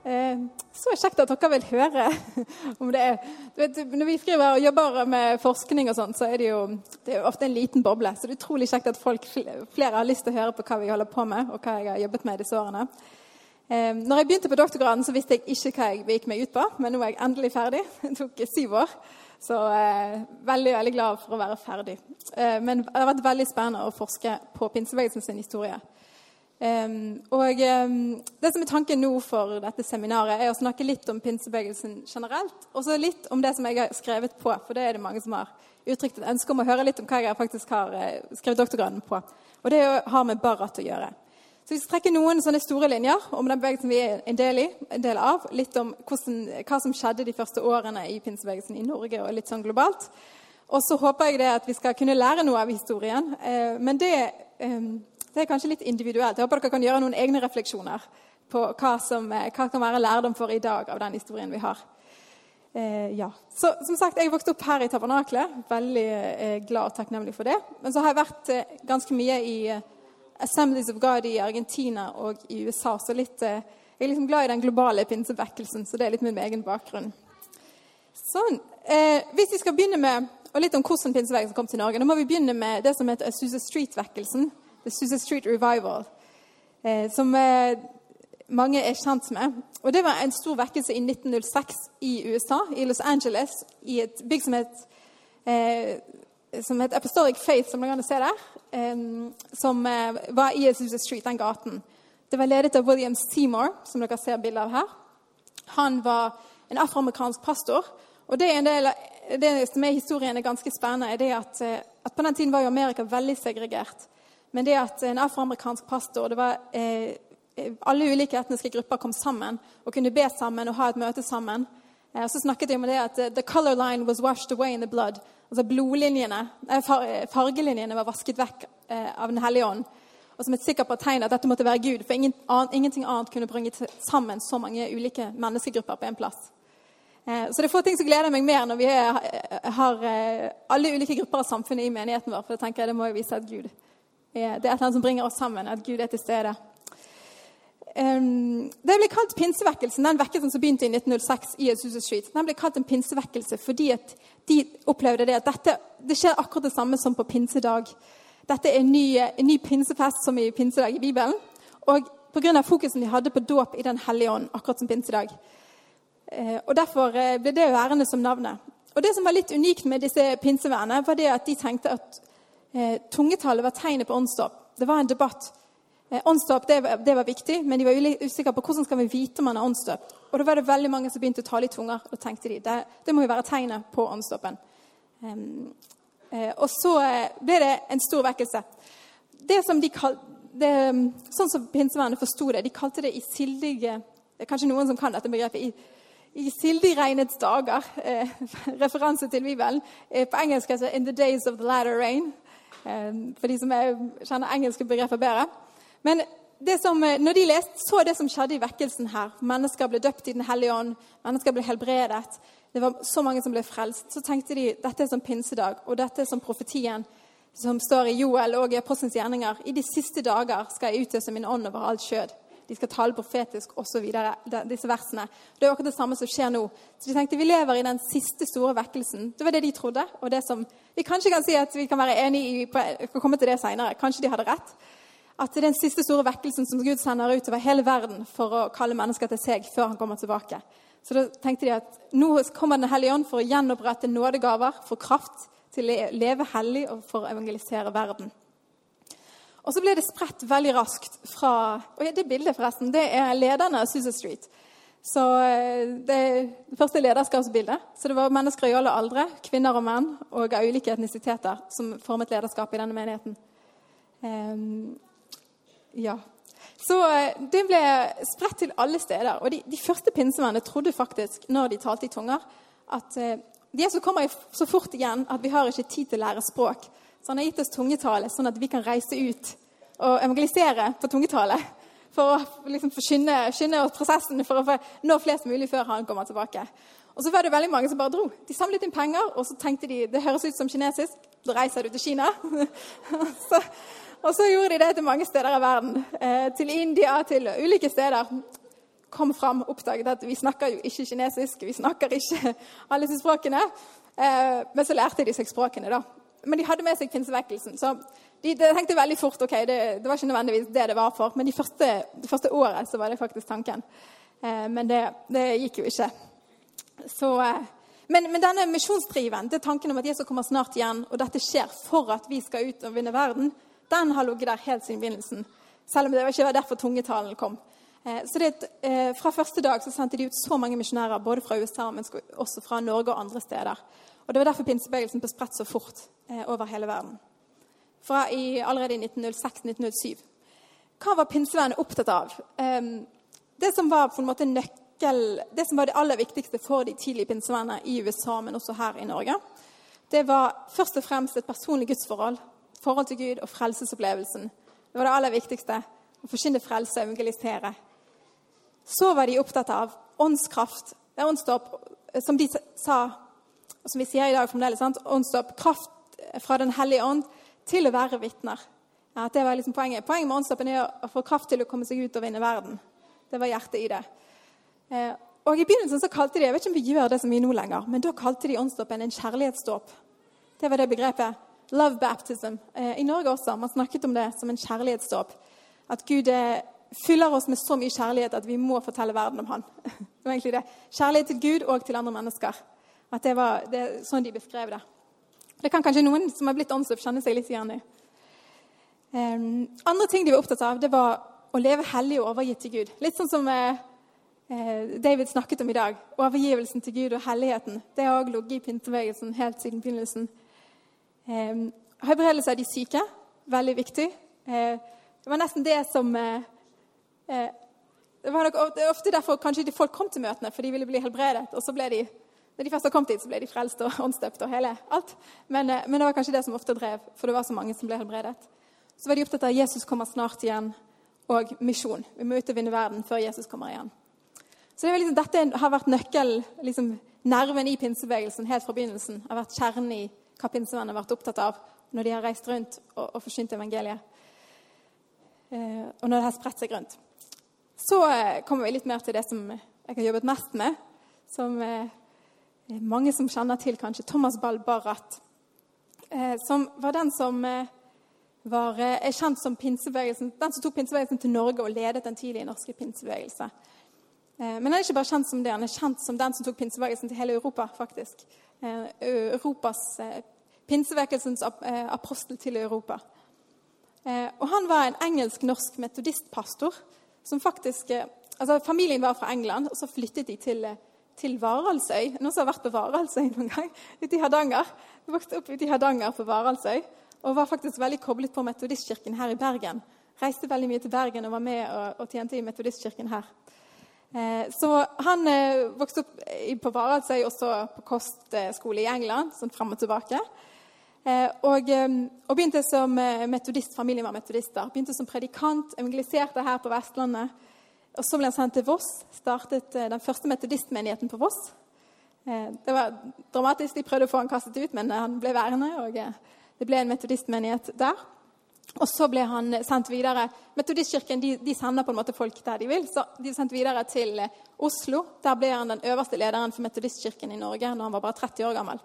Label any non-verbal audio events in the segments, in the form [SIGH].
Eh, så kjekt at dere vil høre [LAUGHS] om det vet, Når vi skriver og jobber med forskning, og sånt, så er det jo det er ofte en liten boble. Så det er utrolig kjekt at folk, flere har lyst til å høre på hva vi holder på med, og hva jeg har jobbet med disse årene. Eh, når jeg begynte på doktorgraden, så visste jeg ikke hva jeg gikk meg ut på, men nå er jeg endelig ferdig. [LAUGHS] Det tok syv år. Så eh, veldig veldig glad for å være ferdig. Eh, men det har vært veldig spennende å forske på pinsebevegelsen sin historie. Um, og um, Det som er tanken nå for dette seminaret, er å snakke litt om pinsebevegelsen generelt, og så litt om det som jeg har skrevet på. For det er det mange som har uttrykt et ønske om å høre litt om hva jeg faktisk har uh, skrevet doktorgraden på. Og det har med Barrat å gjøre. Så vi skal trekke noen sånne store linjer om den bevegelsen vi er en del, i, en del av. Litt om hvordan, hva som skjedde de første årene i pinsebevegelsen i Norge, og litt sånn globalt. Og så håper jeg det at vi skal kunne lære noe av historien. Uh, men det um, det er kanskje litt individuelt. Jeg håper dere kan gjøre noen egne refleksjoner på hva som hva kan være lærdom for i dag av den historien vi har. Eh, ja. Så som sagt, Jeg vokste opp her i Tabernaklet. Veldig eh, glad og takknemlig for det. Men så har jeg vært eh, ganske mye i eh, Assemblies of God i Argentina og i USA. Så litt, eh, jeg er liksom glad i den globale pinsevekkelsen, så det er litt min egen bakgrunn. Sånn. Eh, hvis vi skal begynne med, og litt om hvordan pinsevekkelsen kom til Norge, da må vi begynne med det som heter Azusa Street-vekkelsen. The Susa Street Revival, eh, som eh, mange er kjent med. Og Det var en stor vekkelse i 1906 i USA, i Los Angeles, i et bygg som het, eh, som het Apostolic Faith, som dere kan se der, som var i Susa Street, den gaten. Det var ledet av William Seymour, som dere ser bilde av her. Han var en afroamerikansk pastor. Og det, del, det som er historien er ganske spennende, er det at, at på den tiden var jo Amerika veldig segregert. Men det at en afroamerikansk pastor det var eh, Alle ulike etniske grupper kom sammen og kunne be sammen og ha et møte sammen. Eh, så snakket de om det at eh, the color line was washed away in the blood. Altså blodlinjene, eh, Fargelinjene var vasket vekk eh, av Den hellige ånd. Og som et sikkert tegn at dette måtte være Gud, for ingen, ingenting annet kunne bringe sammen så mange ulike menneskegrupper på en plass. Eh, så det er få ting som gleder meg mer når vi er, har alle ulike grupper av samfunnet i menigheten vår. For da tenker jeg det må jo vise at Gud det er et eller annet som bringer oss sammen, at Gud er til stede. Det ble kalt pinsevekkelsen, den vekkelsen som begynte i 1906 i Azusa Street. Den ble kalt en pinsevekkelse fordi de opplevde det at dette, det skjer akkurat det samme som på pinsedag. Dette er en ny, en ny pinsefest som i pinsedag i Bibelen. Og pga. fokusen de hadde på dåp i Den hellige ånd, akkurat som pinsedag. Eh, og Derfor eh, ble det værende som navnet. Og Det som var litt unikt med disse pinsevennene, var det at de tenkte at tungetallet var tegnet på åndsdåp. Det var en debatt. Eh, åndsdåp det, det, var viktig, men de var usikre på hvordan skal vi vite om man er åndsdøpt. Og da var det veldig mange som begynte å tale i tunger. Og tenkte de, det, det må jo være tegnet på åndsdåpen. Um, eh, og så eh, ble det en stor vekkelse. Det som de kal, det, sånn som pinsevernet forsto det, de kalte det i sildige Det er kanskje noen som kan dette begrepet. i i sildigregnets dager. Eh, [LAUGHS] referanse til Bibelen. Eh, på engelsk heter det 'In the days of the latter rain'. Eh, for de som er, kjenner engelske begreper bedre. Men som, eh, når de leste, så det som skjedde i vekkelsen her Mennesker ble døpt i Den hellige ånd, mennesker ble helbredet. Det var så mange som ble frelst. Så tenkte de dette er som pinsedag, og dette er som profetien som står i Joel og i Apostelens gjerninger. I de siste dager skal jeg utøse min ånd over alt skjød de skal tale profetisk osv. Disse versene. Det er akkurat det samme som skjer nå. Så de tenkte vi lever i den siste store vekkelsen. Det var det de trodde. og det som Vi kanskje kan si at vi kan være enige i, skal komme til det senere. Kanskje de hadde rett. At det er den siste store vekkelsen som Gud sender ut over hele verden for å kalle mennesker til seg før han kommer tilbake. Så da tenkte de at nå kommer Den hellige ånd for å gjenopprette nådegaver, for kraft til å leve hellig og for å evangelisere verden. Og så ble det spredt veldig raskt fra og Det bildet forresten, det er lederne av Susa Street. Så eh, Det det første lederskapsbildet. Så det var mennesker i alle aldre, kvinner og menn, og av ulike etnisiteter, som formet lederskapet i denne menigheten. Um, ja. Så eh, det ble spredt til alle steder. Og de, de første pinsemennene trodde faktisk, når de talte i tunger, at eh, Jesus kommer så fort igjen at vi har ikke tid til å lære språk. Så han har gitt oss tungetale, sånn at vi kan reise ut og evangelisere på tungetale. For å liksom, skynde, skynde prosessen for å nå flest mulig før han kommer tilbake. Og så var det veldig mange som bare dro. De samlet inn penger, og så tenkte de det høres ut som kinesisk. Da reiser du til Kina. [LAUGHS] så, og så gjorde de det til mange steder i verden. Eh, til India, til ulike steder. Kom fram, oppdaget at vi snakker jo ikke kinesisk, vi snakker ikke alle disse språkene. Eh, men så lærte de seg språkene, da. Men de hadde med seg pinsevekkelsen. Så de, de, tenkte veldig fort ok, det, det, var ikke nødvendigvis det det var for. Men det første, det første året så var det faktisk tanken. Eh, men det, det, gikk jo ikke. Så, eh, men, men, denne misjonsdriven, det tanken om at Jesus kommer snart igjen, og dette skjer for at vi skal ut og vinne verden, den har ligget der helt siden begynnelsen. Selv om det ikke var derfor tungetalen kom. Eh, så det, eh, Fra første dag så sendte de ut så mange misjonærer, både fra USA, men også fra Norge og andre steder. Og Det var derfor pinsebevegelsen ble spredt så fort eh, over hele verden. Fra i, allerede i 1906-1907. Hva var pinsevennene opptatt av? Det som var på en måte nøkkel, det som var det aller viktigste for de tidlige pinsevennene i USA, men også her i Norge, det var først og fremst et personlig gudsforhold forhold til Gud og frelsesopplevelsen. Det var det aller viktigste. Å forkynne frelse og evangelisere. Så var de opptatt av åndskraft, åndsdåp, som de sa, som vi sier i dag fremdeles, åndsdåp, kraft fra Den hellige ånd til å være vitner. Ja, det var liksom poenget. Poenget med åndsdåpen er å få kraft til å komme seg ut og vinne verden. Det var hjertet i det. Eh, og I begynnelsen så kalte de jeg vet ikke om vi gjør det så mye nå lenger, men da kalte de åndsdåpen en kjærlighetsdåp. Det var det begrepet. Love baptism. Eh, I Norge også. Man snakket om det som en kjærlighetsdåp. At Gud eh, fyller oss med så mye kjærlighet at vi må fortelle verden om han. [LAUGHS] Det var egentlig det. Kjærlighet til Gud og til andre mennesker. At det var det, sånn de beskrev det. Det kan kanskje noen som har blitt åndsdøpt, kjenne seg litt igjen i. Um, andre ting de var opptatt av, det var å leve hellig og overgitt til Gud. Litt sånn som eh, eh David snakket om i dag. Overgivelsen til Gud og helligheten. Det har òg ligget i pinsebevegelsen helt siden begynnelsen. Eh, helbredelse av de syke, veldig viktig. Eh, det var nesten det som eh, eh Det var nok ofte derfor kanskje folk kom til møtene, for de ville bli helbredet. Og så ble de, når de først har kommet hit, så ble de frelst og åndsdøpt og hele alt. Men, eh, men, det var kanskje det som ofte drev, for det var så mange som ble helbredet. Så var de opptatt av at Jesus kommer snart igjen, og misjon. Vi må ut og vinne verden før Jesus kommer igjen. Så det liksom, Dette har vært nøkkel, liksom, nerven i pinsebevegelsen helt fra begynnelsen. har vært kjernen i hva pinsevennene har vært opptatt av når de har reist rundt og, og forsynt evangeliet. Eh, og når det har spredt seg rundt. Så eh, kommer vi litt mer til det som jeg har jobbet mest med, som eh, mange som kjenner til, kanskje. Thomas Ball Barrat. Eh, som var den som eh, var, eh, er kjent som pinsebevegelsen, den som tok pinsebevegelsen til Norge og ledet den tidlige norske pinsebevegelse. Men han er ikke bare kjent som det, han er kjent som den som tok pinsebevegelsen til hele Europa. faktisk. Europas Pinsevekelsens apostel til Europa. Eh, og han var en engelsk-norsk metodistpastor som faktisk eh, altså Familien var fra England, og så flyttet de til, eh, til Varaldsøy. Noen som har vært på Varaldsøy noen gang? Ute i Hardanger. Jeg vokste opp ute i Hardanger på Varaldsøy og var faktisk veldig koblet på Metodistkirken her i Bergen. Reiste veldig mye til Bergen og var med og, og tjente i Metodistkirken her. Eh, så han eh, vokste opp på Varaldsøy, også på kostskole i England, sånn frem og tilbake. Eh, og, eh, og, begynte som eh, metodist. Familien var metodister. Begynte som predikant, evangeliserte her på Vestlandet. Og Så ble han sendt til Voss. Startet den første metodistmenigheten på Voss. Det var dramatisk. De prøvde å få han kastet ut, men han ble værende. og Det ble en metodistmenighet der. Og så ble han sendt videre. Metodistkirken de, de, sender på en måte folk der de vil. så De sendt videre til Oslo. Der ble han den øverste lederen for metodistkirken i Norge når han var bare 30 år gammel.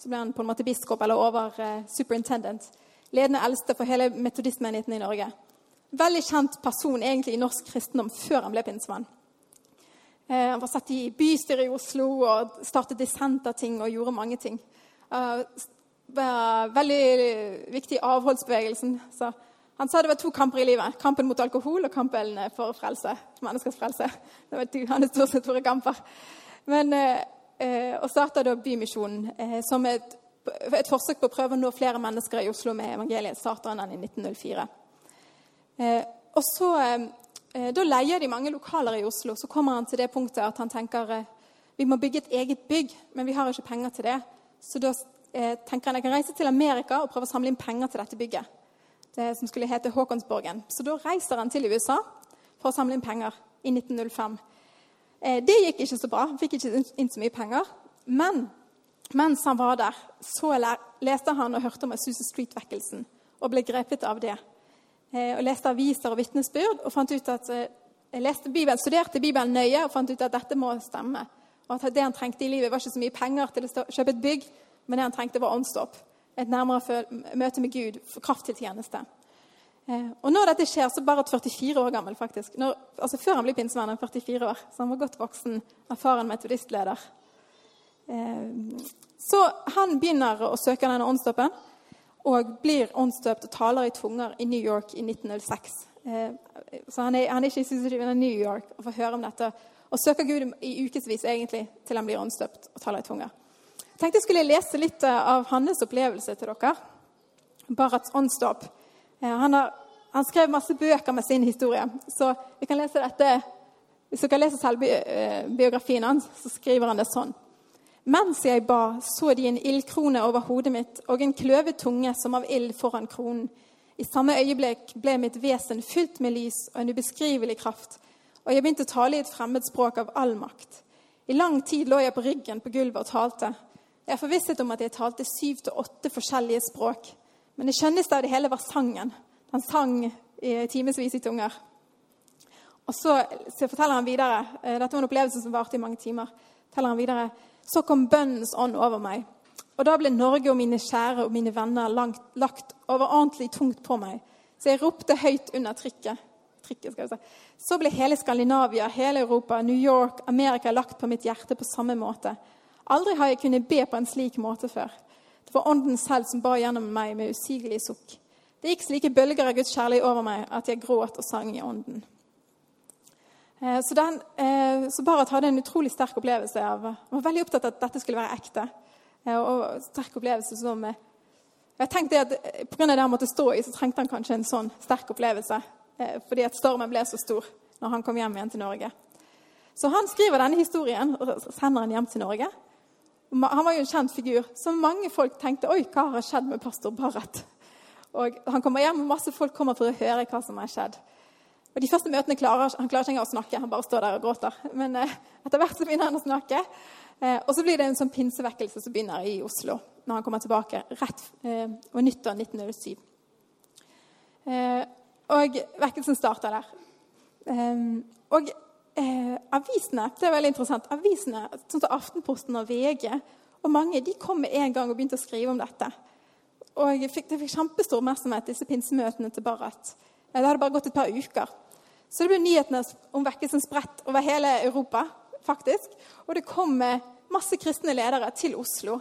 Så ble han på en måte biskop eller over eh, superintendent. Ledende eldste for hele metodistmenigheten i Norge. Veldig kjent person egentlig i norsk kristendom før han ble pinsemann. Uh, han var satt i bystyret i Oslo og startet dissenterting og gjorde mange ting. Var veldig viktig i avholdsbevegelsen. Så han sa det var to kamper i livet. Kampen mot alkohol og kampen for frelse. Menneskers frelse. Det var to hans store kamper. Men Eh, og starta da Bymisjonen eh, som et, et, forsøk på å prøve å nå flere mennesker i Oslo med evangeliet. Starta han den i 1904. Eh, og så, Da leier de mange lokaler i Oslo. Så kommer han til det punktet at han tenker vi må bygge et eget bygg, men vi har ikke penger til det. Så da eh, tenker han jeg kan reise til Amerika og prøve å samle inn penger til dette bygget. Det som skulle hete Haakonsborgen. Så da reiser han til USA for å samle inn penger i 1905. Eh, det gikk ikke så bra. Fikk ikke inn så mye penger. Men mens han var der, så leste han og hørte om Susan Street-vekkelsen og ble grepet av det. Eh, og leste aviser og vitnesbyrd og fant ut at eh, jeg leste Bibelen, studerte Bibelen nøye og fant ut at dette må stemme. Og at det han trengte i livet, var ikke så mye penger til å kjøpe et bygg, men det han trengte, var åndsdåp. Et nærmere møte med Gud, for kraft til tjeneste. Eh, og når dette skjer, så bare 44 år gammel, faktisk. Når, altså Før han ble pinsevenn, 44 år, så han var godt voksen, erfaren metodistleder. Så han begynner å søke denne åndsdåpen og blir åndsdøpt og taler i tunger i New York i 1906. Eh, så han er, han er ikke i Susan i New York og får høre om dette og søker Gud i ukevis egentlig til han blir åndsdøpt og taler i tunger. Jeg tenkte jeg skulle lese litt av hans opplevelse til dere. Barats åndsdåp. Han, har, han, skrev masse bøker med sin historie, så vi kan lese dette. Hvis dere leser selvbiografien hans, så skriver han det sånn. Mens jeg ba, så de en ildkrone over hodet mitt og en kløvet tunge som av ild foran kronen. I samme øyeblikk ble mitt vesen fylt med lys og en ubeskrivelig kraft, og jeg begynte å tale i et fremmed språk av all makt. I lang tid lå jeg på ryggen på gulvet og talte. Jeg er forvisset om at jeg talte syv til åtte forskjellige språk. Men det skjønneste av det hele var sangen. Han sang timevis i tunger. Og så, så, forteller han videre eh, Dette var en opplevelse som varte i mange timer. forteller han videre, Så kom bønnens ånd over meg. Og da ble Norge og mine kjære og mine venner langt, lagt overordentlig tungt på meg. Så jeg ropte høyt under trykket skal si. Så ble hele Skandinavia, hele Europa, New York, Amerika lagt på mitt hjerte på samme måte. Aldri har jeg kunnet be på en slik måte før. Det var Ånden selv som bar gjennom meg med usigelig sukk. Det gikk slike bølger av Guds kjærlighet over meg at jeg gråt og sang i Ånden. Eh, så, den, eh, så Barat hadde en utrolig sterk opplevelse av Han var veldig opptatt av at dette skulle være ekte. Eh, og sterk opplevelse som Jeg tenkte at Pga. det han måtte stå i, så trengte han kanskje en sånn sterk opplevelse. Fordi at stormen ble så stor når han kom hjem igjen til Norge. Så han skriver denne historien og sender den hjem til Norge. Han var jo en kjent figur, så mange folk tenkte oi, hva har skjedd med pastor Barrett? Og Han kommer hjem, og masse folk kommer for å høre hva som har skjedd. Og De første møtene klarer han klarer ikke engang å snakke, han bare står der og gråter. Men eh, etter hvert så begynner han å snakke. Eh, og så blir det en sånn pinsevekkelse som begynner i Oslo når han kommer tilbake rett eh, over nyttår 1907. Eh, og vekkelsen starter der. Eh, og eh, avisene det er veldig interessant, avisene, sånn som Aftenposten og VG og mange de kom med en gang og begynte å skrive om dette. Og fikk, Det fikk kjempestor oppmerksomhet, disse pinsemøtene til Barrat. Det hadde bare gått et par uker. Så det ble nyhetene om vekkelsen spredt over hele Europa. faktisk. Og det kom masse kristne ledere til Oslo.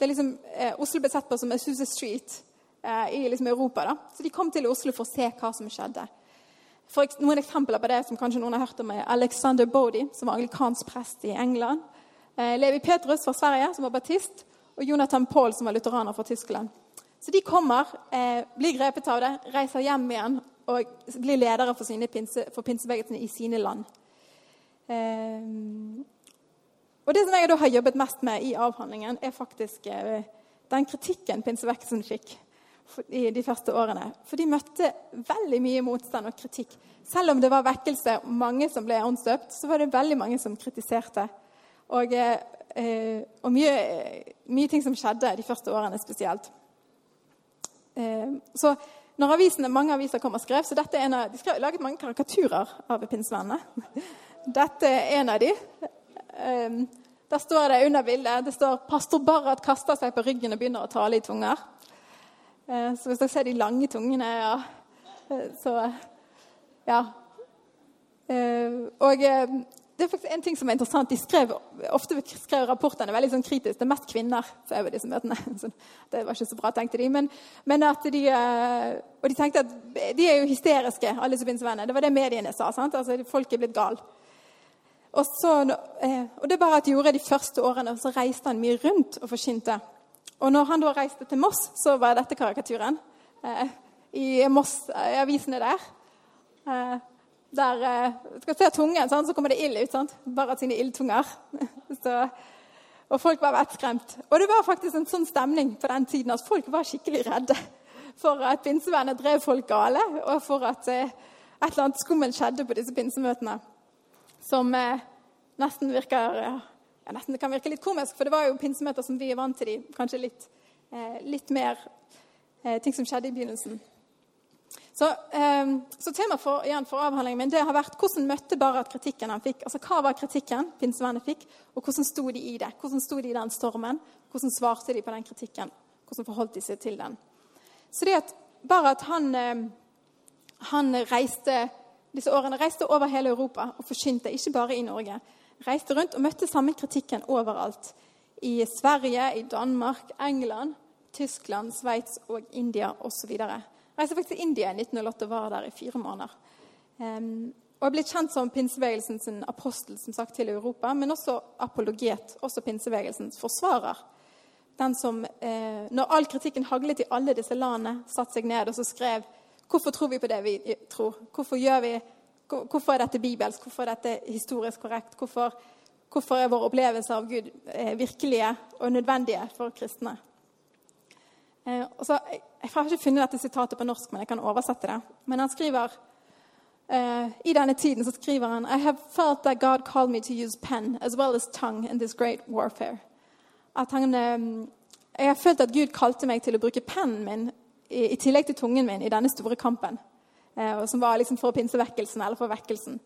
Liksom, eh, Oslo ble sett på som Azusa Street eh, i liksom Europa. da. Så de kom til Oslo for å se hva som skjedde. For noen eksempler på det som kanskje noen har hørt om, er Alexander Bodie, som var anglikansk prest i England. Eh, Levi Petrus fra Sverige, som var batist. Og Jonathan Paul, som var lutheraner fra Tyskland. Så de kommer, eh, blir grepet av det, reiser hjem igjen og blir ledere for, sine pinse, for pinsebevegelsene i sine land. Eh, og Det som jeg da har jobbet mest med i avhandlingen, er faktisk eh, den kritikken pinsebevegelsen fikk i de første årene. For de møtte veldig mye motstand og kritikk. Selv om det var vekkelse og mange som ble åndsdøpt, så var det veldig mange som kritiserte. Og, eh, og mye, mye, ting som skjedde de første årene spesielt. Eh, så når avisene, mange aviser kom og skrev, så dette er en av, De skrev, laget mange karikaturer av pinnsvennene. [LAUGHS] Dette er en av de. Um, der står det under bildet det står 'Pastor Barrat kaster seg på ryggen og begynner å tale i tunger'. Uh, så hvis dere ser de lange tungene ja, eh, Så ja. Uh, og det er faktisk en ting som er interessant. De skrev, ofte skrev rapportene veldig sånn kritisk. Det er mest kvinner som er ved disse møtene. [LAUGHS] Så det var ikke så bra, tenkte de. Men, men at de, og de tenkte at de er jo hysteriske, alle disse pinsevenner. Det var det mediene sa. sant? Altså, Folk er blitt gale. Og, så, og det bare at de gjorde de første årene, så reiste han mye rundt og forkynte. Og når han da reiste til Moss, så var dette karikaturen eh, i Moss, i avisene der. Der eh, skal se tungen, sånn, så kommer det ild ut. sant? Bare sine ildtunger. [LAUGHS] og folk var vettskremt. Og det var faktisk en sånn stemning på den tiden at folk var skikkelig redde for at pinsevennene drev folk gale, og for at eh, et eller annet skummelt skjedde på disse pinsemøtene. Som eh, nesten virker ja, nesten kan virke litt komisk, for det var jo pinsemøter som vi er vant til. De, kanskje litt, eh, litt mer eh, ting som skjedde i begynnelsen. Så, eh, så temaet for, for avhandlingen min det har vært hvordan møtte Barat kritikken han fikk. Altså Hva var kritikken pinsevennene fikk, og hvordan sto de i det? Hvordan sto de i den stormen? Hvordan svarte de på den kritikken? Hvordan forholdt de seg til den? Så det at Barat han, eh, han reiste disse årene reiste over hele Europa og forkynte, ikke bare i Norge. Reiste rundt og møtte samme kritikken overalt. I Sverige, i Danmark, England, Tyskland, Sveits og India osv. Reiste faktisk til India i 1908 og var der i fire måneder. Um, og er blitt kjent som pinsebevegelsens apostel som sagt, til Europa, men også apologet, også pinsebevegelsens forsvarer. Den som, eh, når all kritikken haglet i alle disse landene, satte seg ned og så skrev Hvorfor tror vi på det vi tror? Hvorfor, vi, hvorfor er dette bibelsk? Hvorfor er dette historisk korrekt? Hvorfor, hvorfor er vår opplevelse av Gud eh, virkelige og nødvendige for kristne? Eh, så, jeg har ikke funnet dette sitatet på norsk, men jeg kan oversette det. Men han skriver Uh, I denne tiden så skriver han I have felt that God called me to use pen as well as tongue in this great warfare. At han, um, jeg har følt at Gud kalte meg til å bruke pennen min i, i, tillegg til tungen min i denne store kampen. uh, som var liksom for pinsevekkelsen eller for vekkelsen.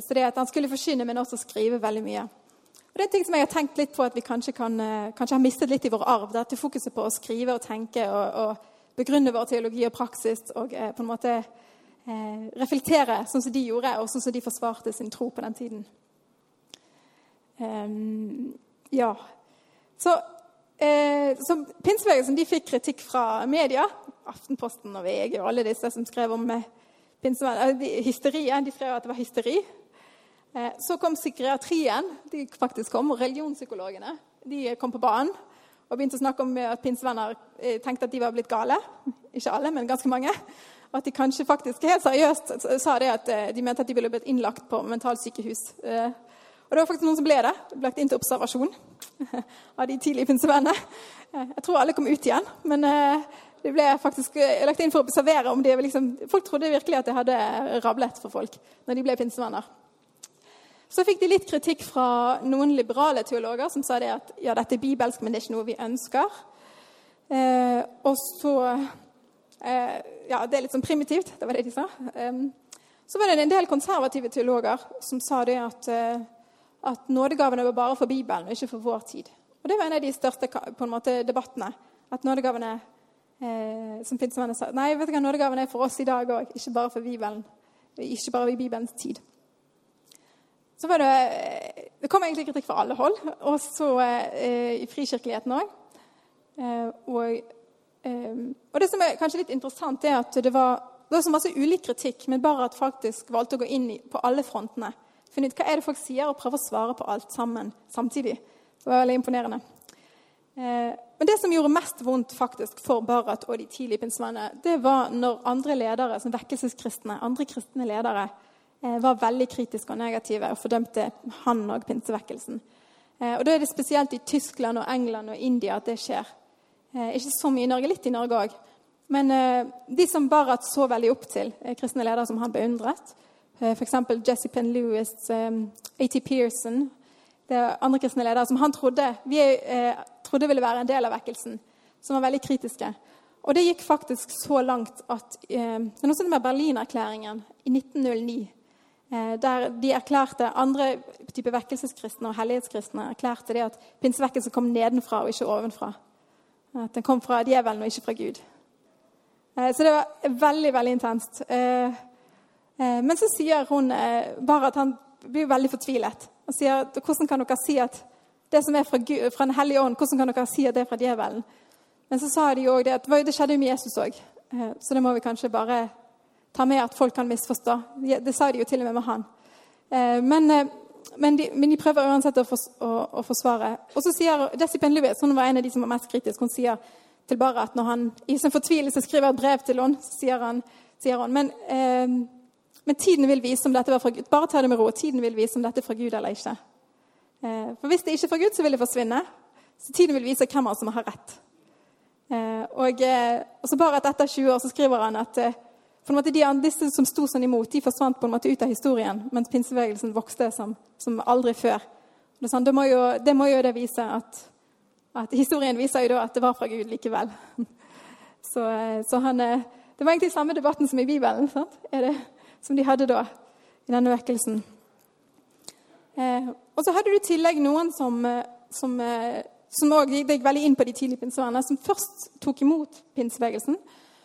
Så det at Han skulle forsyne, men også skrive veldig mye. Og det er en ting som jeg har tenkt litt på at vi kanskje, kan, kanskje har mistet litt i vår arv. Dette fokuset på å skrive og tenke og, og begrunne vår teologi og praksis. Og eh, på en måte eh, reflektere sånn som de gjorde, og sånn som de forsvarte sin tro på den tiden. Um, ja. Så Eh, så Pinsebevegelsen de fikk kritikk fra media, Aftenposten og VG og alle disse som skrev om eh, hysterien. De skrev at det var hysteri. Eh, så kom psykiatrien, de faktisk kom, og religionspsykologene de kom på banen og begynte å snakke om at pinsevenner eh, tenkte at de var blitt gale. Ikke alle, men ganske mange. Og at de kanskje faktisk helt seriøst sa det at eh, de mente at de ville blitt innlagt på mentalsykehus. Eh, og det var faktisk noen som ble det. Ble Lagt inn til observasjon [LAUGHS] av de tidlige pinsevennene. Jeg tror alle kom ut igjen, men de ble faktisk lagt inn for å observere om de liksom Folk trodde virkelig at det hadde rablet for folk når de ble pinsevenner. Så fikk de litt kritikk fra noen liberale teologer som sa det at ja, dette er bibelsk, men det er ikke noe vi ønsker. Eh, og så eh, Ja, det er litt sånn primitivt. Det var det de sa. Eh, så var det en del konservative teologer som sa det at eh, at nådegavene var bare for Bibelen og ikke for vår tid. Og Det var en av de største på en måte, debattene. At nådegavene eh, som pinsemennene sa Nei, vet du hva, nådegavene er for oss i dag òg, ikke bare for Bibelen. Ikke bare i Bibelens tid. Så var det, det kom egentlig kritikk fra alle hold, og så eh, i frikirkeligheten òg. Eh, og, eh, og, det som er kanskje litt interessant, er at det var, det var så masse ulik kritikk, men bare at faktisk valgte å gå inn i, på alle frontene. Finne ut hva er det folk sier, og prøve å svare på alt sammen samtidig. Det var veldig imponerende. Eh, men det som gjorde mest vondt faktisk for Barrat og de tidlige pinsevennene, det var når andre ledere, som vekkelseskristne, andre kristne ledere, var veldig kritiske og negative og fordømte han og pinsevekkelsen. Eh, og da er det spesielt i Tyskland og England og India at det skjer. Ikke så mye i Norge, litt i Norge òg. Men de som Barrat så veldig opp til, kristne ledere som han beundret, Eh, F.eks. Jesse Penn Lewis, A.T. Pearson Det er andre kristne ledere som han trodde, vi, eh, trodde ville være en del av vekkelsen, som var veldig kritiske. Og det gikk faktisk så langt at eh, Det er noe som heter Berlinerklæringen i 1909. Eh, der de erklærte andre type vekkelseskristne og hellighetskristne erklærte det at pinsevekkelsen kom nedenfra og ikke ovenfra. At den kom fra djevelen og ikke fra Gud. Eh, så det var veldig, veldig intenst. Eh, men så sier hun bare at han blir veldig fortvilet. Og sier hvordan kan dere si at det som er fra, Gud, fra Den hellige ånd, hvordan kan dere si at det er fra djevelen? Men så sa de òg det at det skjedde jo med Jesus òg. Så det må vi kanskje bare ta med at folk kan misforstå. Det sa de jo til og med med han. Men, men, de, men de, prøver uansett å, fors, å, å forsvare. Og så sier Desi Penlewis, hun var en av de som var mest kritisk, hun sier til bare at når han i sin fortvilelse skriver et brev til henne, så sier, han, sier hun Men eh, Men tiden vil vise om dette var fra Gud. Bare ta det med ro. Tiden vil vise om dette er fra Gud eller ikke. Eh, for hvis det ikke er fra Gud, så vil det forsvinne. Så tiden vil vise hvem av oss som har rett. Eh, og, eh, og, så bare etter 20 år så skriver han at for en måte de, disse som sto sånn imot, de forsvant på en måte ut av historien, mens pinsebevegelsen vokste som, som aldri før. Det, sånn, det, må jo, det, må jo, det vise at, at Historien viser jo da at det var fra Gud likevel. [LAUGHS] Så, så han, det var egentlig samme debatten som i Bibelen. Det som de hadde da, i denne vekkelsen. Eh, og så hadde du i tillegg noen som, eh, som, eh, som også gikk veldig inn på de tidlige pinsevennene, som først tok imot pinsebevegelsen,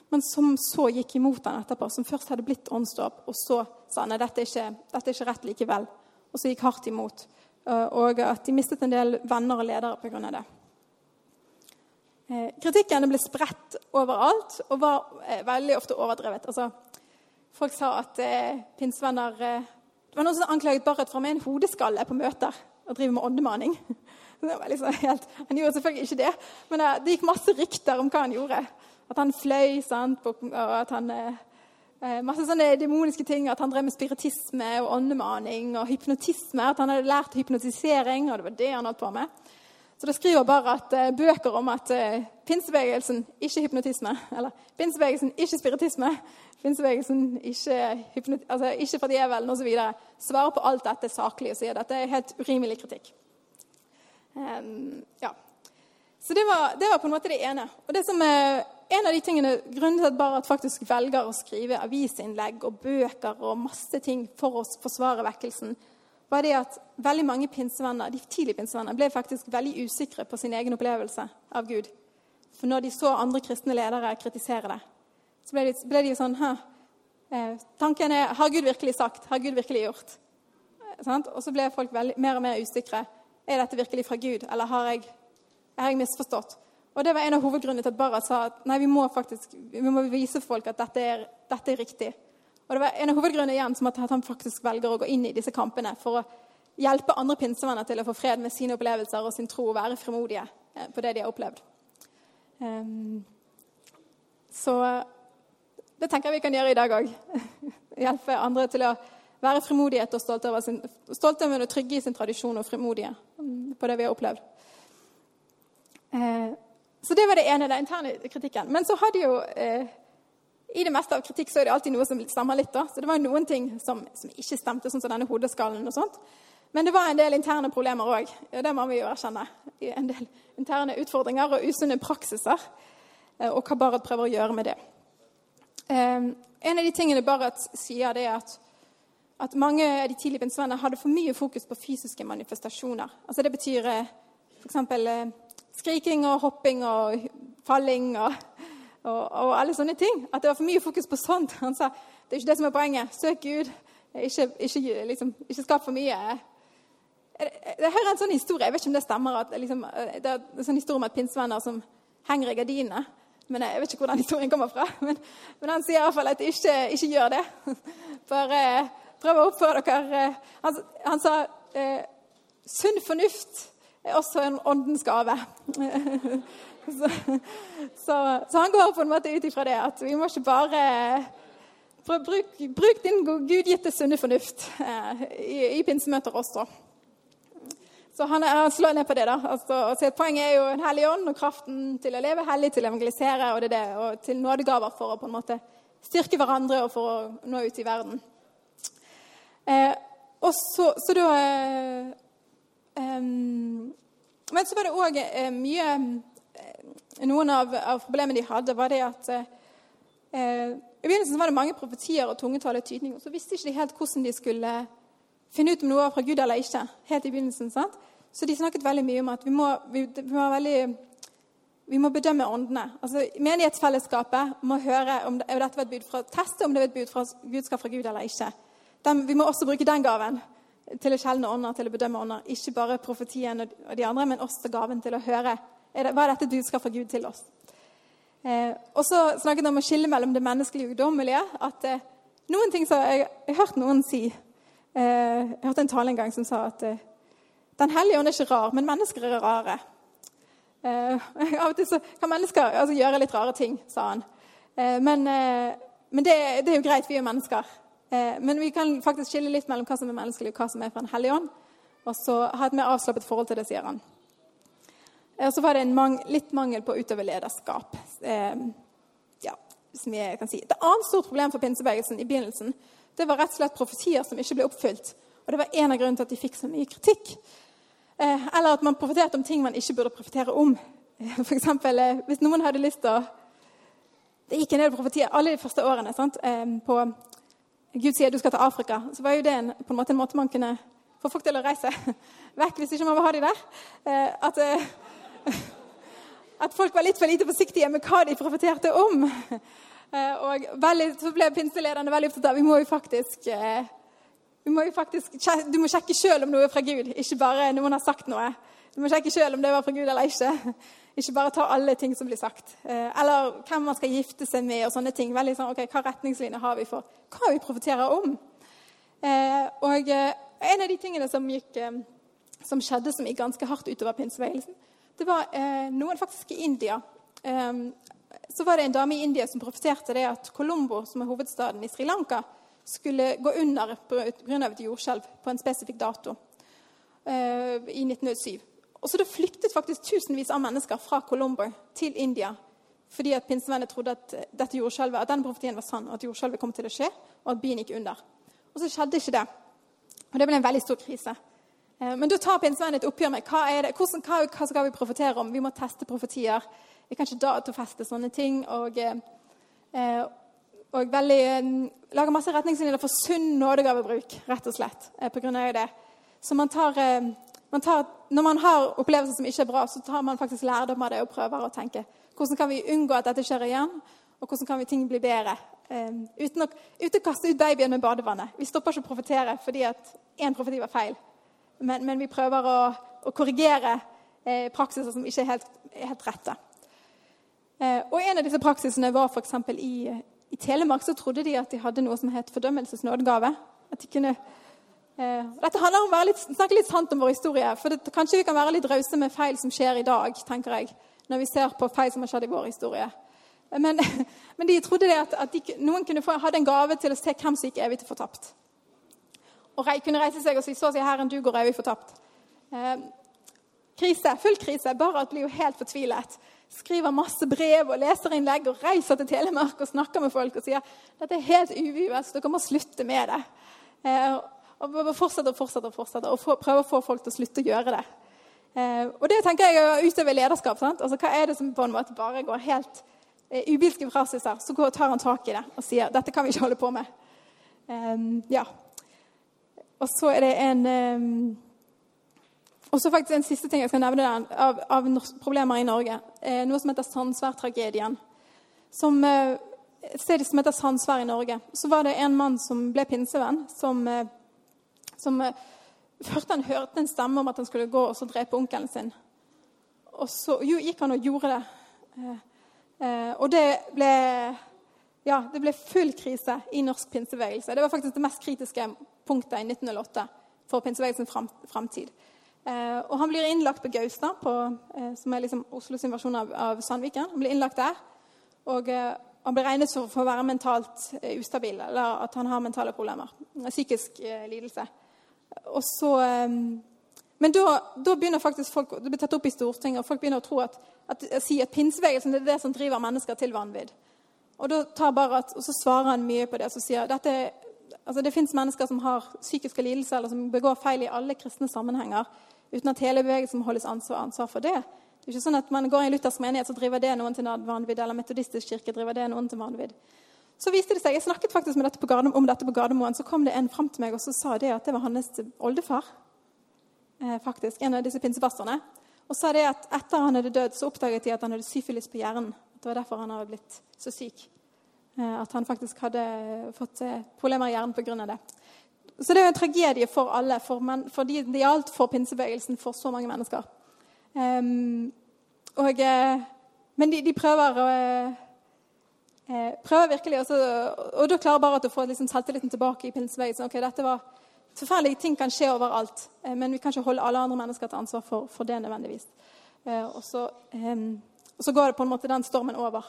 men som så gikk imot den etterpå. Som først hadde blitt åndsdåp, og så sa han nei, dette er, ikke, dette er ikke rett likevel. Og så gikk hardt imot. Eh, og at de mistet en del venner og ledere pga. det. Kritikken ble spredt overalt og var veldig ofte overdrevet. Altså, Folk sa at eh, pinsevenner eh, Det var noen som anklaget Barrett for å ha en hodeskalle på møter og drive med åndemaning. [LAUGHS] Liksom helt, han gjorde selvfølgelig ikke det, men eh, det gikk masse rykter om hva han gjorde. At han fløy, sant, og at han eh, eh, Masse sånne demoniske ting. At han drev med spiritisme og åndemaning og hypnotisme. At han hadde lært hypnotisering, og det var det han holdt på med. Så det skriver bare at uh, bøker om at uh, pinsebevegelsen ikke hypnotisme, eller pinsebevegelsen ikke spiritisme, pinsebevegelsen ikke, hypnot, altså, ikke for djevelen osv. Svarer på alt dette saklig og sier at dette er helt urimelig kritikk. Um, ja. Så det var, det var, på en måte det ene. Og det som en av de tingene, Grunnen til at Barrat faktisk velger å skrive avisinnlegg og bøker og masse ting for å forsvare vekkelsen, var det at veldig mange pinsevenner, de tidlige pinsevenner ble faktisk veldig usikre på sin egen opplevelse av Gud. For når de så andre kristne ledere kritisere det, så ble de, ble de sånn Hæ? Eh, tanken er Har Gud virkelig sagt? Har Gud virkelig gjort? Sånn? og så ble folk veldig, mer og mer usikre. Er dette virkelig fra Gud, eller har jeg, har jeg misforstått? Og Det var en av hovedgrunnene til at Barrat sa at nei, vi må faktisk, vi må vise folk at dette er, dette er riktig. Og Det var en av hovedgrunnene igjen som at han faktisk velger å gå inn i disse kampene for å hjelpe andre pinsevenner til å få fred med sine opplevelser og sin tro og være frimodige eh, på det de har opplevd. Um, så det tenker jeg vi kan gjøre i dag òg. [LAUGHS] Hjelpe andre til å være frimodighet og stolte over, sin, stolte over og trygge i sin tradisjon og frimodige på det vi har opplevd. Så det var det ene, den interne kritikken. Men så hadde jo eh, I det meste av kritikk så er det alltid noe som stemmer litt. da. Så det var noen ting som, som ikke stemte, sånn som denne hodeskallen og sånt. Men det var en del interne problemer òg. Det må vi jo erkjenne. En del interne utfordringer og usunne praksiser. Eh, og hva Barrett prøver å gjøre med det. Um, en av de tingene Barrett sier, det er at, at mange av de tidlige pinsevenner hadde for mye fokus på fysiske manifestasjoner. Altså Det betyr eh, f.eks. Skriking og hopping og falling og, og, og, alle sånne ting. At det var for mye fokus på sånt. Han sa det er ikke det som er poenget. Søk Gud. Ikke, ikke, liksom, ikke skap for mye. Jeg hører en sånn historie, jeg vet ikke om det stemmer, at liksom, eh, det er en sånn historie om et pinsevenner som henger i gardinene. Men Jeg vet ikke hvor den historien kommer fra. [LAUGHS] Men, men han sier iallfall at ikke, ikke gjør det. [LAUGHS] Bare eh, prøv å oppføre dere eh, Han, han sa sunn fornuft er også en åndens gave. [LAUGHS] så, så, så, han går på en måte ut ifra det at vi må ikke bare Bruk, bruk din gudgitte sunne fornuft eh, i, i pinsemøter også. Så han, han, slår ned på det. da. Altså, poenget er jo en hellig ånd og kraften til å leve hellig, til å evangelisere og, det det, og til nådegaver for å på en måte styrke hverandre og for å nå ut i verden. Eh, og så, så da eh, Men så var det òg eh, mye eh, Noen av, av, problemene de hadde, var det at eh, I begynnelsen var det mange profetier og tungetale tydning, og så visste ikke de helt hvordan de skulle finne ut om noe var fra Gud eller ikke. helt i begynnelsen, sant? Så de snakket veldig mye om at vi må, vi, vi må, veldig, vi må bedømme åndene. Altså, Menighetsfellesskapet må høre om det, dette var et bud fra, teste om det var et budskap fra Gud eller ikke. Den, vi må også bruke den gaven til å skjelne ånder, til å bedømme ånder. Ikke bare profetien og de andre, men også gaven til å høre er det, hva er dette du budskap fra Gud til oss. Eh, og så snakket han om å skille mellom det menneskelige og ugdommelige. At eh, noen ting som jeg, har hørt noen si Eh, jeg hørte en tale en gang som sa at eh, Den hellige ånd er ikke rar, men mennesker er rare. Eh, [LAUGHS] av og til så kan mennesker altså, gjøre litt rare ting, sa han. Men, men det, det, er jo greit, vi er mennesker. Eh, men vi kan faktisk skille litt mellom hva som er menneskelig, og hva som er fra en hellig ånd. Og så ha et mer avslappet forhold til det, sier han. Og så var det mang litt mangel på å utøve lederskap. Eh, ja, som jeg kan si. Et annet stort problem for pinsebevegelsen i begynnelsen det var rett og slett profetier som ikke ble oppfylt. Og det var en av grunnene til at de fikk så mye kritikk. Eh, eller at man profeterte om ting man ikke burde profetere om. For eksempel, eh, hvis noen hadde lyst til å Det gikk en del profetier alle de første årene sant? Eh, på Gud sier du skal til Afrika. Så var jo det en, på en måte en måte man kunne få folk til å reise [LAUGHS] vekk hvis ikke man vil ha de der. At, [LAUGHS] at folk var litt for lite forsiktige med hva de profeterte om. [LAUGHS] Og veldig, så ble pinselederne veldig opptatt av vi må jo faktisk du må, faktisk, du må sjekke sjøl om noe er fra Gud, ikke bare noen har sagt noe. Du må sjekke sjøl om det var fra Gud eller ikke. Ikke bare ta alle ting som blir sagt. Eh, eller hvem man skal gifte seg med og sånne ting. Veldig sånn, ok, Hva retningslinjer har vi for hva vi profeterer om? Eh, og eh, en av de tingene som, gikk, som skjedde som gikk ganske hardt utover pinsebevegelsen, det var noen faktisk i India. Så var det en dame i India som profeterte det at Colombo, som er hovedstaden i Sri Lanka, skulle gå under pga. et jordskjelv på en spesifikk dato eh, i 1907. Og så Det flyktet faktisk tusenvis av mennesker fra Colombo til India fordi at pinsevennene trodde at dette jordskjelvet, at den profetien var sann, og at jordskjelvet kom til å skje, og at byen gikk under. Og så skjedde ikke det. Og det ble en veldig stor krise. Eh, men da tar pinsevennene et oppgjør med hva, er det, hvordan, hva, hva skal vi profetere om. Vi må teste profetier. Vi kan ikke datofeste sånne ting. og... Eh, og veldig, eh, lager masse retningslinjer for sunn nådegavebruk, rett og slett. Eh, på grunn av det. Så man tar, eh, man tar, Når man har opplevelser som ikke er bra, så tar man faktisk lærdom av det og prøver å tenke hvordan kan vi unngå at dette skjer igjen, og hvordan kan vi ting bli bedre. uten, å, uten å kaste ut babyen med badevannet. Vi stopper ikke å profetere fordi at én profeti var feil. Men, men vi prøver å, å korrigere eh, praksiser som ikke er helt, helt rette. Eh, og En av disse praksisene var f.eks. i i Telemark så trodde de at de hadde noe som het fordømmelsesnådegave. At de kunne, eh, dette handler om å snakke litt sant om vår historie. For det, kanskje vi kan være litt rause med feil som skjer i dag, tenker jeg, når vi ser på feil som har skjedd i vår historie. Men, [LAUGHS] men de trodde at, at de, noen kunne få, hadde en gave til å se hvem som gikk evig til fortapt. Og rei, kunne reise seg og si 'Så sier Herren, du går evig fortapt'. Eh, krise, full krise. Barat blir jo helt fortvilet skriver masse brev og leserinnlegg og reiser til Telemark og snakker med folk og sier dette er helt uvivest, dere må slutte med det. Eh, og fortsette og fortsette og fortsette, og prøve å få folk til å slutte å gjøre det. Eh, og det tenker jeg å utøve lederskap. sant? Altså, Hva er det som på en måte bare går helt eh, ubilske frasiser? Så går, tar han tak i det og sier dette kan vi ikke holde på med. Eh, ja. Og så er det en um, og så faktisk En siste ting jeg skal nevne der, av, av problemer i Norge. Eh, noe som heter Sandsvær-tragedien. Som, eh, et som heter Sandsvær i Norge. Så var det en mann som ble pinsevenn, som, eh, som eh, hørte, han hørte en stemme om at han skulle gå og så drepe onkelen sin. Og så jo, gikk han og gjorde det. Eh, eh, og det ble, ja, det ble full krise i norsk pinsebevegelse. Det var faktisk det mest kritiske punktet i 1908 for pinsebevegelsens framtid. Eh, og han blir innlagt på Gaustad, på, eh, som er liksom Oslos versjon av, av, Sandviken. Han blir innlagt der. Og eh, han blir regnet for, for, å være mentalt ustabil, eller at han har mentale problemer. Psykisk lidelse. Og så, men da, begynner faktisk folk, det blir tatt opp i Stortinget, og folk begynner å tro at, at, si at pinsebevegelsen er det som driver mennesker til vanvidd. Og, at, og så svarer han mye på det og sier dette altså det fins mennesker som har psykiske lidelser eller som begår feil i alle kristne sammenhenger uten at hele bevegelsen holdes ansvar, ansvar for det. Det er ikke sånn at man går i en luthersk menighet, så driver det noen til vanvidd, eller metodistisk kirke driver det noen til vanvidd. Så viste det seg, Jeg snakket faktisk dette om dette på Gardermoen. Så kom det en fram til meg og så sa det at det var hans oldefar. Eh, faktisk, En av disse pinsepastorene. Og sa det at etter han hadde dødd, så oppdaget de at han hadde syfilis på hjernen. Det var derfor han hadde blitt så syk. Eh, at han faktisk hadde fått eh, problemer i hjernen pga. det. Så det er jo en tragedie for alle, for, men, for de, det gjaldt for pinsebevegelsen for så mange mennesker. Um, og, eh, men de, de prøver uh, prøver virkelig også, Og da klarer bare at å få liksom, selvtilliten tilbake i pinsebevegelsen. ok, dette var Forferdelige ting kan skje overalt, men vi kan ikke holde alle andre mennesker til ansvar for, for det nødvendigvis. Og så, um, og, så, går det på en måte den stormen over.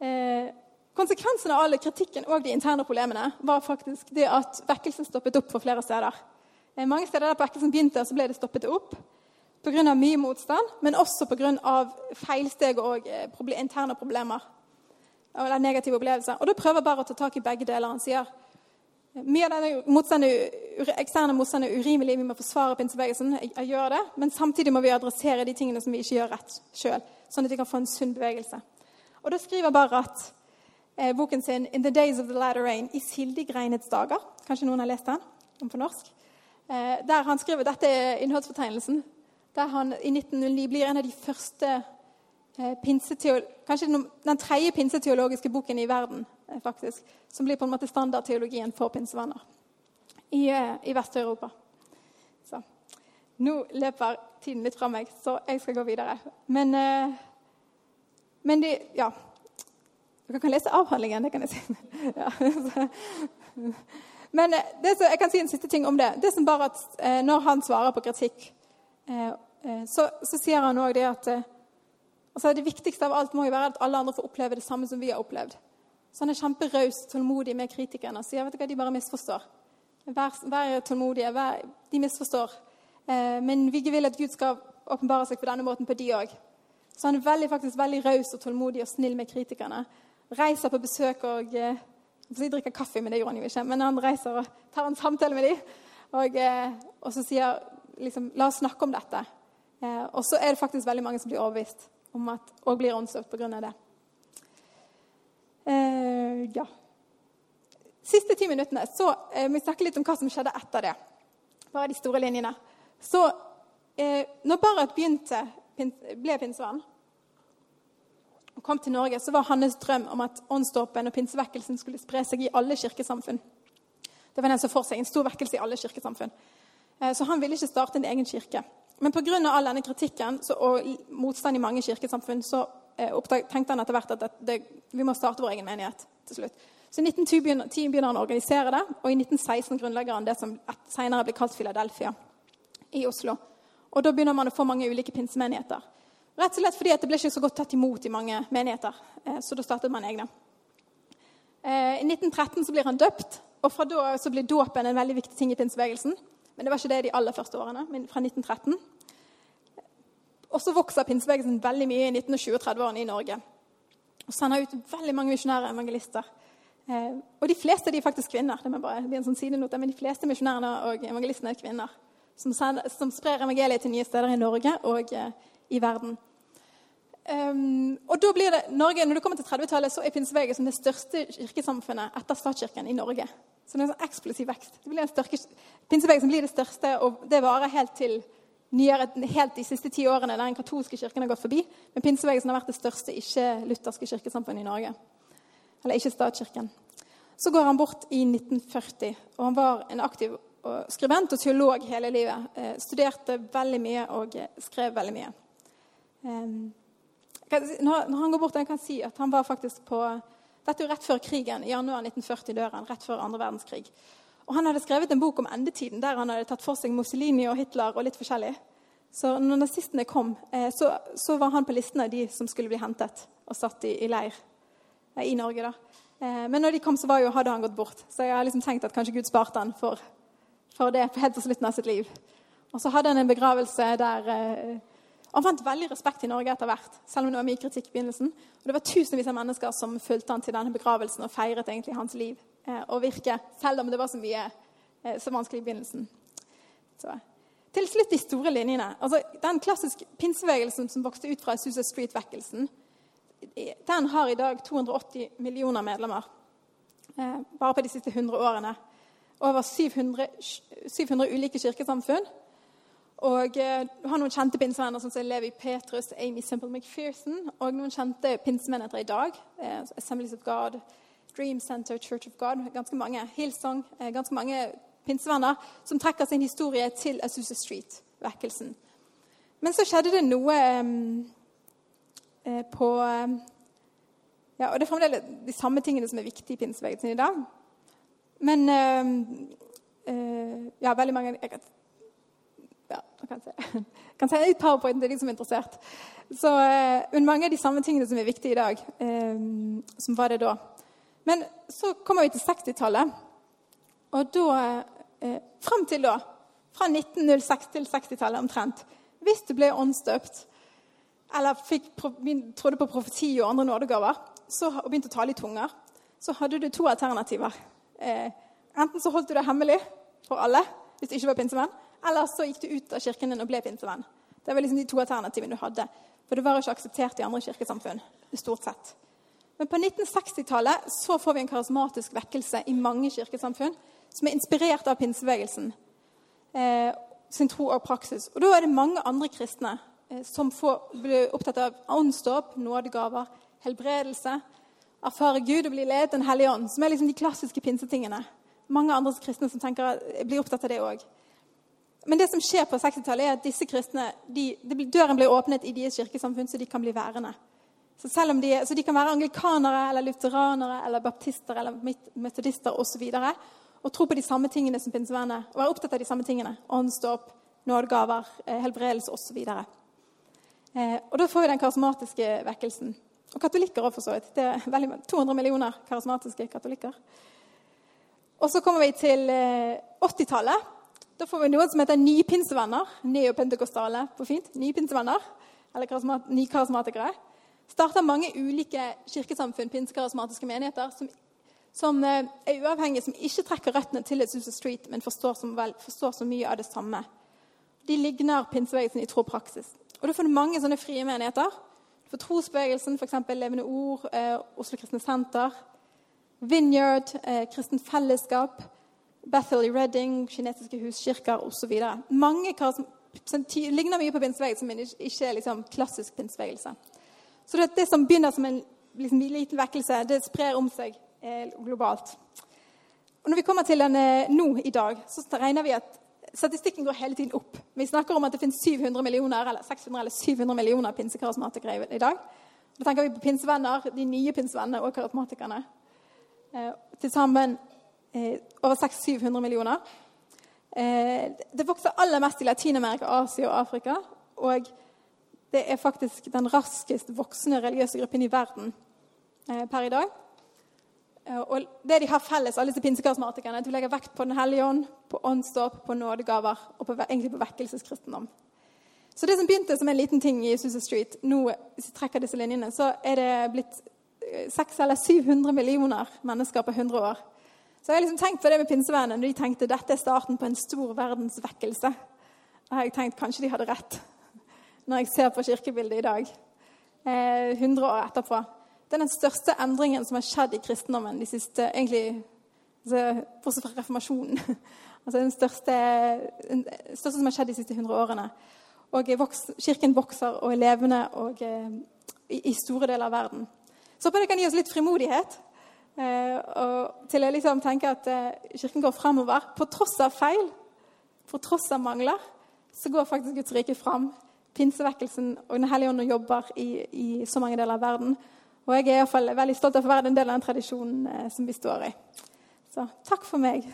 Uh, Konsekvensen av all kritikken og de interne problemene var faktisk det at vekkelsen stoppet opp for flere steder. Eh, mange steder der vekkelsen begynte, så ble det stoppet opp pga. mye motstand, men også pga. feilsteg og eh, interne problemer. Eller negative opplevelser. Og da prøver bare å ta tak i begge deler. Han sier mye av denne motstanden, eksterne motstand er urimelig, vi må forsvare pinsebevegelsen. Jeg, jeg, gjør det, Men samtidig må vi adressere de tingene som vi ikke gjør rett sjøl, sånn at vi kan få en sunn bevegelse. Og Da skriver Barrat eh, boken sin 'In the Days of the Latter Rain' i Sildegreinets dager. Kanskje noen har lest den om på norsk? Eh, der han skriver, Dette er innholdsfortegnelsen der han i 1909 blir en av de første eh, Kanskje den tredje pinseteologiske boken i verden, eh, faktisk, som blir på en måte standardteologien for pinsevenner i, eh, i Vest-Europa. Nå løper tiden litt fra meg, så jeg skal gå videre. Men, men de, ja. Dere kan lese avhandlingen, det kan jeg si. [LAUGHS] Ja. Men det, jeg kan si en siste ting om det. Det som bare at Når han svarer på kritikk Eh, eh, så, så, sier han òg det at eh, altså det viktigste av alt må jo være at alle andre får oppleve det samme som vi har opplevd. Så han er kjemperaus tålmodig med kritikerne og sier vet du hva, de bare misforstår. Vær, vær tålmodige. Vær, de misforstår. men vi vil at Gud skal åpenbare seg på denne måten på de òg. Så han er veldig, faktisk veldig raus og tålmodig og snill med kritikerne. Reiser på besøk og de drikker kaffe, men det gjorde han jo ikke. Men han reiser og tar en samtale med dem. Og, og så sier liksom, La oss snakke om dette. Eh, og så er det faktisk veldig mange som blir overbevist om at, og blir åndsdøpt pga. det. Eh, ja. Siste ti minuttene så eh, vi snakke litt om hva som skjedde etter det. Bare de store linjene. Så eh, når Barrat begynte, ble pinsevenn kom til Norge, så var hans drøm om at åndsdåpen og pinsevekkelsen skulle spre seg i alle kirkesamfunn. Det var den som for seg en stor vekkelse i alle kirkesamfunn. Eh, så han ville ikke starte en egen kirke. Men pga. all denne kritikken og motstand i mange kirkesamfunn så eh, tenkte han etter hvert at det, vi må starte vår egen menighet til slutt. Så I 1910 begynner han å organisere det, og i 1916 grunnlegger han det som senere ble kalt Philadelphia i Oslo. Og Da begynner man å få mange ulike pinsemenigheter. Rett og slett fordi det ble ikke så godt tatt imot i mange menigheter. Eh, så da startet man egne. I 1913 så blir han døpt, og fra da så blir dåpen en veldig viktig ting i pinsebevegelsen. Men det var ikke det de aller første årene, men fra 1913. Og så vokser pinsebevegelsen veldig mye i 1920- og 30-årene i Norge. Og sender ut veldig mange misjonære evangelister. Eh, og de fleste de er faktisk kvinner. Det, bare, det en sånn sidenote, men de fleste misjonærene og evangelistene er kvinner. Som, som, sprer evangeliet til nye steder i Norge og eh, i verden. Um, og da blir det, Norge, Når du kommer til 30-tallet, så er pinsebevegelsen det største kirkesamfunnet etter statskirken i Norge. Så det er en sånn eksplosiv vekst. Det blir pinsebevegelsen blir det største, og det varer helt til nyere, helt de siste ti årene, der den katolske kirken har gått forbi. Men pinsebevegelsen har vært det største ikke-lutherske kirkesamfunnet i Norge. Eller ikke statskirken. Så går han bort i 1940, og han var en aktiv skribent og teolog hele livet. Eh, studerte veldig mye og eh, skrev veldig mye. Um, når han går bort, jeg kan si at han var faktisk på dette er jo rett før krigen. I januar 1940 dør han. Rett før andre verdenskrig. Og Han hadde skrevet en bok om endetiden der han hadde tatt for seg Mussolini og Hitler. og litt forskjellig. Så når nazistene kom, eh, så, så, var han på listen av de som skulle bli hentet og satt i, i leir eh, i Norge. da. Eh, men når de kom, så jo, hadde han gått bort. Så jeg har liksom tenkt at kanskje Gud sparte han for, for det helt til slutten av sitt liv. Og så hadde han en begravelse der han fant veldig respekt i Norge etter hvert, selv om det var mye kritikk i begynnelsen. Og det var tusenvis av mennesker som fulgte han til denne begravelsen og feiret egentlig hans liv eh, og virke, selv om det var så mye eh, så vanskelig i begynnelsen. Så. Til slutt de store linjene. Altså, den klassiske pinsebevegelsen som vokste ut fra Susa Street-vekkelsen, den har i dag 280 millioner medlemmer. Eh, bare på de siste 100 årene. Over 700, 700 ulike kirkesamfunn og eh, Du har noen kjente pinsevenner som Levi Petrus, Amy Simple McPherson, og noen kjente pinsemenigheter i dag. Eh, Assemblies of God, Dream Center, Church of God. Ganske mange. Hillsong. Eh, ganske mange pinsevenner som trekker sin historie til Azusa Street-vekkelsen. Men så skjedde det noe eh, på eh, ja, og Det er fremdeles de samme tingene som er viktige i pinsebevegelsen i dag. Men eh, ja, veldig mange ja, jeg [LAUGHS] kan se. kan se litt powerpoint til de som er interessert. Så, uh, mange av de samme tingene som er viktige i dag, uh, som var det da. Men så kommer vi til 60-tallet, og da eh, Fram til da, fra 1906 til 60-tallet omtrent, hvis du ble åndsdøpt eller fikk, trodde på profeti og andre nådegaver så, og begynte å tale i tunger, så hadde du to alternativer. Eh, enten så holdt du det hemmelig for alle hvis du ikke var pinsevenn, eller så gikk du ut av kirken din og ble pinsevenn. Det var liksom de to alternativene du hadde. For det var ikke akseptert i andre kirkesamfunn. stort sett. Men på 1960-tallet så får vi en karismatisk vekkelse i mange kirkesamfunn som er inspirert av pinsebevegelsen eh, sin tro og praksis. Og Da er det mange andre kristne eh, som får, blir opptatt av åndsdåp, nådegaver, helbredelse, erfare Gud og bli ledet Den hellige ånd, som er liksom de klassiske pinsetingene. Mange andre kristne som tenker, blir opptatt av det òg. Men det som skjer på 60-tallet, er at disse kristne, de, de, døren blir åpnet i deres kirkesamfunn, så de kan bli værende. Så, de, så de kan være anglikanere eller lutheranere eller baptister eller metodister osv. Og, og tro på de samme tingene som pinsevenner og være opptatt av de samme tingene. Åndsdåp, nådegaver, eh, helbredelse osv. Eh, og da får vi den karismatiske vekkelsen. Og katolikker òg, for så vidt. Det er veldig, 200 millioner karismatiske katolikker. Og så kommer vi til 80-tallet. Da får vi noe som heter nypinsevenner. Neopentekostale på fint. Nypinsevenner. Eller nykarismatikere. Starter mange ulike kirkesamfunn, pinsekarismatiske menigheter, som som eh, er uavhengige, som ikke trekker røttene til Susa Street, men forstår, vel, forstår, så mye av det samme. De ligner pinsebevegelsen i tro og praksis. Og Da får du mange sånne frie menigheter. Du får Trosbevegelsen, f.eks. Levende Ord, eh, Oslo Kristne Senter, Vineyard, eh, Kristen Fellesskap, Bethel i Reading, kinesiske huskirker osv. Mange som ligner mye på pinsebevegelsen, men ikke er liksom klassisk pinsebevegelse. Så det, det, som begynner som en liksom, liten vekkelse, det sprer om seg Eh, globalt. Og når vi kommer til den eh, nå i dag, så regner vi at statistikken går hele tiden opp. Vi snakker om at det finnes 700 millioner, eller 600 eller 700 millioner pinsekarismatikere i dag. Da tenker vi på pinsevenner, de nye pinsevennene og karismatikerne. Eh, til sammen eh, over 600-700 millioner. Eh, det vokser aller mest i Latin-Amerika, Asia og Afrika. Og det er faktisk den raskest voksende religiøse gruppen i verden eh, per i dag. Eh, og det de har felles, alle disse pinsekarismatikerne, at de legger vekt på Den hellige ånd, på åndsdåp, på nådegaver og på, egentlig på vekkelseskristendom. Så det som begynte som en liten ting i Susa Street, nå hvis vi trekker disse linjene, så er det blitt 600 eller 700 millioner mennesker på 100 år. Så jeg har liksom tenkt på det med pinsevennene. De tenkte dette er starten på en stor verdensvekkelse, da har jeg tenkt kanskje de hadde rett. Når jeg ser på kirkebildet i dag, eh, 100 år etterpå. Det er den største endringen som har skjedd i kristendommen de siste egentlig, altså, Bortsett fra reformasjonen. [LAUGHS] Altså den største, den største, som har skjedd de siste 100 årene. Og voks, Kirken vokser og er levende og, eh, i, i, store deler av verden. Så håper det kan gi oss litt frimodighet eh, og til jeg liksom tenker at eh, Kirken går fremover. På tross av feil, på tross av mangler, så går faktisk Guds rike fram. Pinsevekkelsen og Den hellige ånd jobber i, i så mange deler av verden. Og jeg er i fall veldig stolt av å være en del av den tradisjonen eh, som vi står i. Så takk for meg.